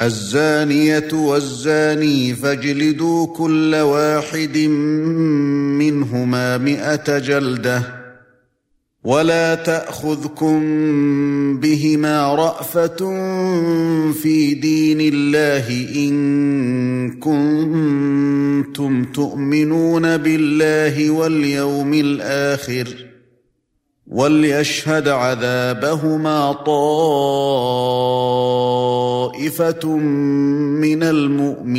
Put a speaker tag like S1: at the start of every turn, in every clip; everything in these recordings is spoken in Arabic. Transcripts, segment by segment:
S1: الزانية والزاني فاجلدوا كل واحد منهما مائه جلدة ولا تأخذكم بهما رأفة في دين الله إن كنتم تؤمنون بالله واليوم الآخر وليشهد عذابهما طائفة من المؤمنين.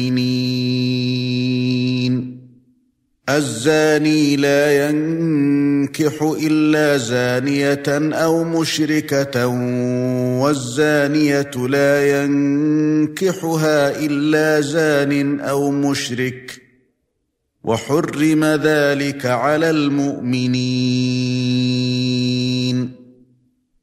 S1: الزاني لا ينكح إلا زانية أو مشركة والزانية لا ينكحها إلا زان أو مشرك. وحرم ذلك على المؤمنين.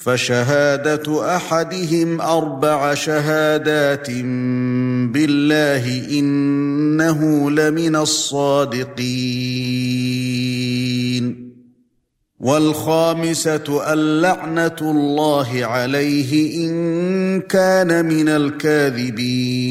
S1: فشهادة أحدهم أربع شهادات بالله إنه لمن الصادقين. والخامسة اللعنة الله عليه إن كان من الكاذبين.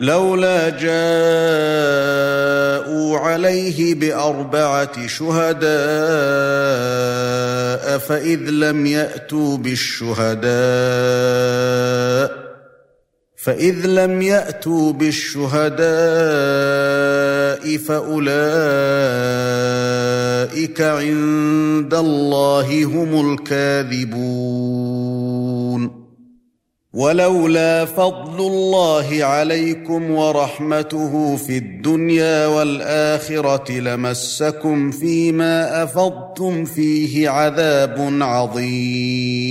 S1: لولا جاءوا عليه بأربعة شهداء فإذ لم يأتوا بالشهداء فإذ لم يأتوا بالشهداء فأولئك عند الله هم الكاذبون ولولا فضل الله عليكم ورحمته في الدنيا والآخرة لمسكم فيما أفضتم فيه عذاب عظيم.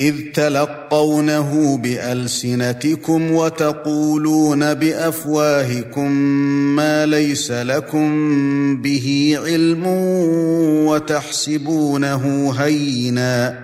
S1: إذ تلقونه بألسنتكم وتقولون بأفواهكم ما ليس لكم به علم وتحسبونه هينا.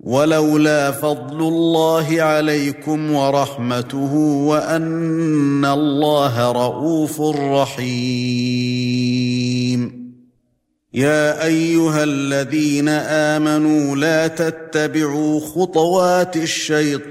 S1: ولولا فضل الله عليكم ورحمته وأن الله رءوف رحيم. يا أيها الذين آمنوا لا تتبعوا خطوات الشيطان.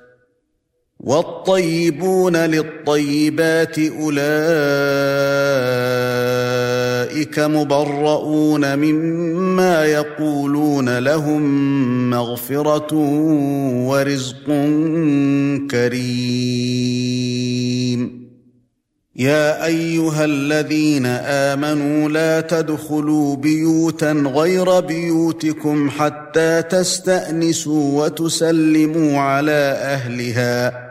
S1: والطيبون للطيبات أولئك مبرؤون مما يقولون لهم مغفرة ورزق كريم. يا أيها الذين آمنوا لا تدخلوا بيوتا غير بيوتكم حتى تستأنسوا وتسلموا على أهلها.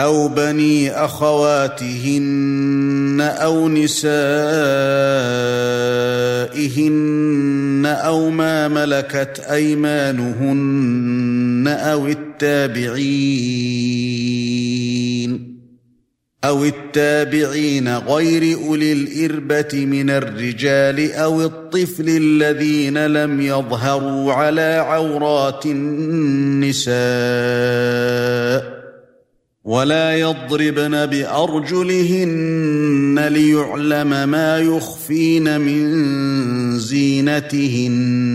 S1: أو بني أخواتهن أو نسائهن أو ما ملكت أيمانهن أو التابعين أو التابعين غير أولي الإربة من الرجال أو الطفل الذين لم يظهروا على عورات النساء ولا يضربن بأرجلهن ليعلم ما يخفين من زينتهن.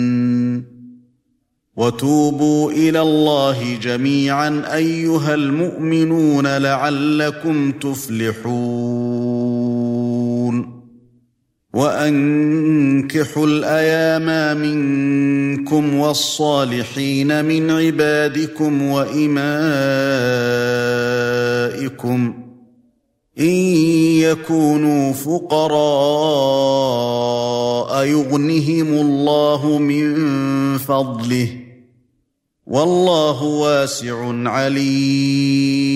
S1: وتوبوا إلى الله جميعا أيها المؤمنون لعلكم تفلحون. وأنكحوا الأيام منكم والصالحين من عبادكم وإمائكم إن يكونوا فقراء يغنهم الله من فضله والله واسع عليم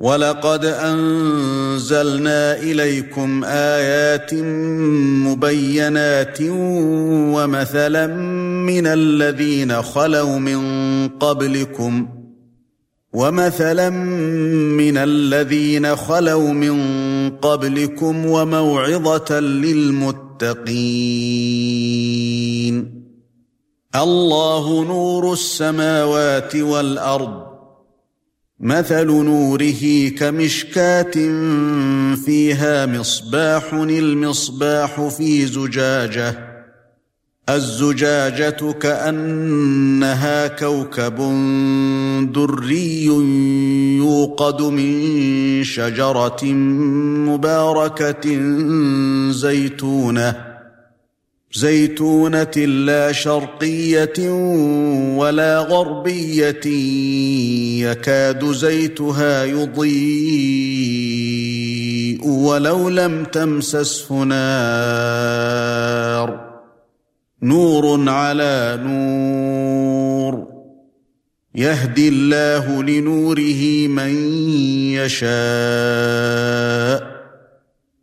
S1: ولقد انزلنا اليكم ايات مبينات ومثلا من الذين خلوا من قبلكم ومثلا من الذين خلوا من قبلكم وموعظه للمتقين الله نور السماوات والارض مثل نوره كمشكاة فيها مصباح المصباح في زجاجة. الزجاجة كأنها كوكب دري يوقد من شجرة مباركة زيتونة. زيتونة لا شرقية ولا غربية يكاد زيتها يضيء ولو لم تمسسه نار. نور على نور. يهدي الله لنوره من يشاء.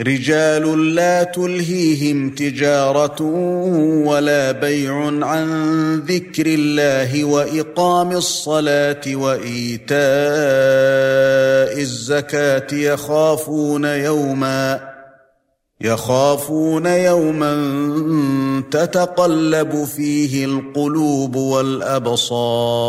S1: رجال لا تلهيهم تجارة ولا بيع عن ذكر الله وإقام الصلاة وإيتاء الزكاة يخافون يوما يخافون يوما تتقلب فيه القلوب والأبصار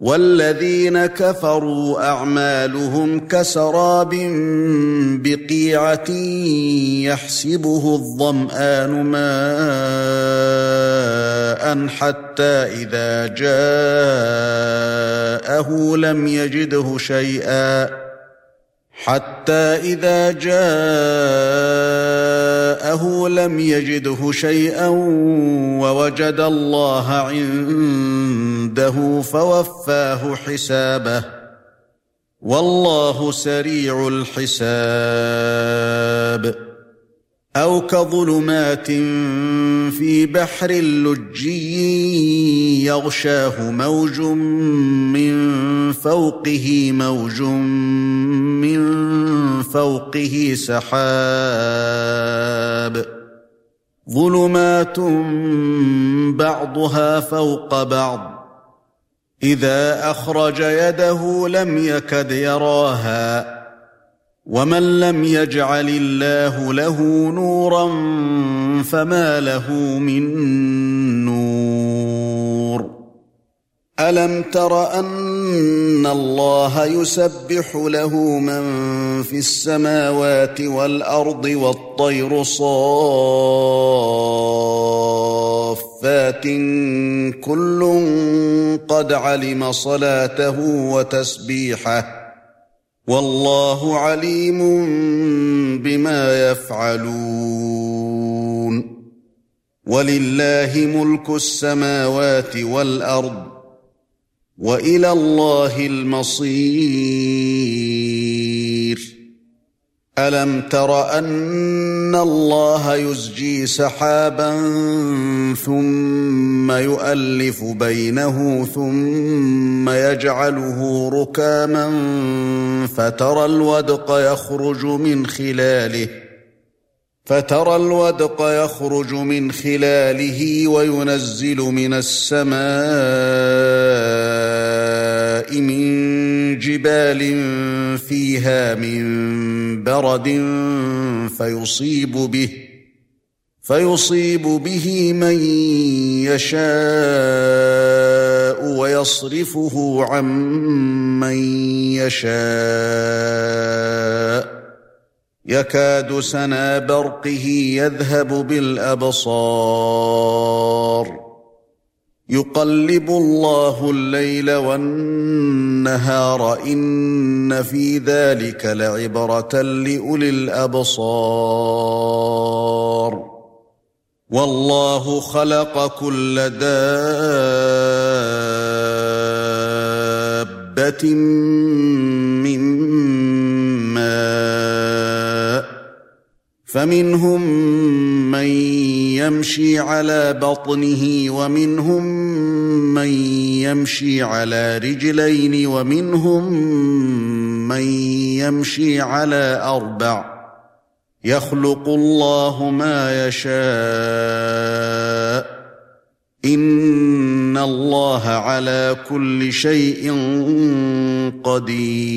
S1: والذين كفروا أعمالهم كسراب بقيعة يحسبه الظمآن ماء حتى إذا جاءه لم يجده شيئا حتى إذا جاءه لم يجده شيئا ووجد الله عنده فوفاه حسابه. والله سريع الحساب. أو كظلمات في بحر لجي يغشاه موج من فوقه موج من فوقه سحاب. ظلمات بعضها فوق بعض. إذا أخرج يده لم يكد يراها. ومن لم يجعل الله له نورا فما له من نور الم تر ان الله يسبح له من في السماوات والارض والطير صافات كل قد علم صلاته وتسبيحه والله عليم بما يفعلون. ولله ملك السماوات والأرض وإلى الله المصير. ألم تر أن الله يزجي سحابا ثم يؤلف بينه ثم يجعله ركاما فترى الودق يخرج من خلاله فترى الودق يخرج من خلاله وينزل من السماء من جبال فيها من برد فيصيب به فيصيب به من يشاء ويصرفه عن من يشاء. يكاد سنا برقه يذهب بالأبصار. يقلب الله الليل والنهار إن في ذلك لعبرة لأولي الأبصار. والله خلق كل دابة فمنهم من يمشي على بطنه ومنهم من يمشي على رجلين ومنهم من يمشي على أربع. يخلق الله ما يشاء. إن الله على كل شيء قدير.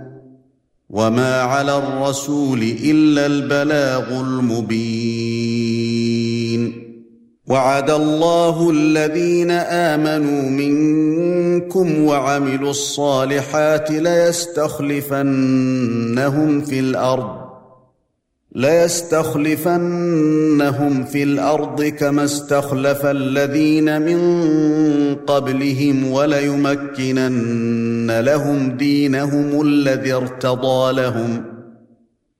S1: وما على الرسول الا البلاغ المبين وعد الله الذين امنوا منكم وعملوا الصالحات ليستخلفنهم في الأرض ليستخلفنهم في الأرض كما استخلف الذين من قبلهم وليمكنن لهم دينهم الذي ارتضى لهم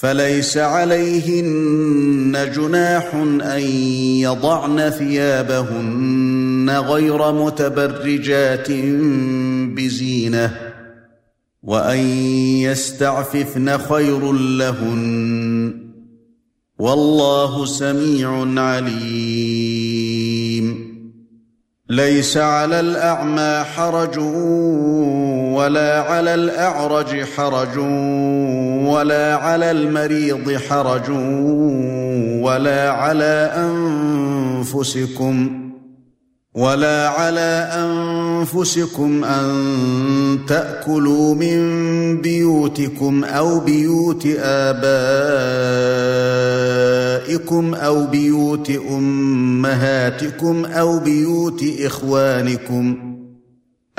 S1: فليس عليهن جناح أن يضعن ثيابهن غير متبرجات بزينة وأن يستعففن خير لهن والله سميع عليم. ليس على الأعمى حرج ولا على الأعرج حرج ولا على المريض حرج ولا على أنفسكم ولا على أنفسكم أن تأكلوا من بيوتكم أو بيوت آبائكم أو بيوت أمهاتكم أو بيوت إخوانكم.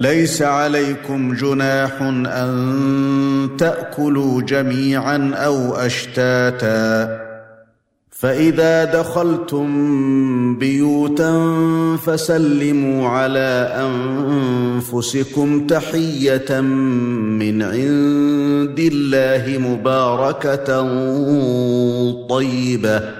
S1: ليس عليكم جناح أن تأكلوا جميعا أو أشتاتا. فإذا دخلتم بيوتا فسلموا على أنفسكم تحية من عند الله مباركة طيبة.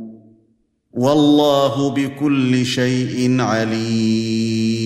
S1: والله بكل شيء عليم.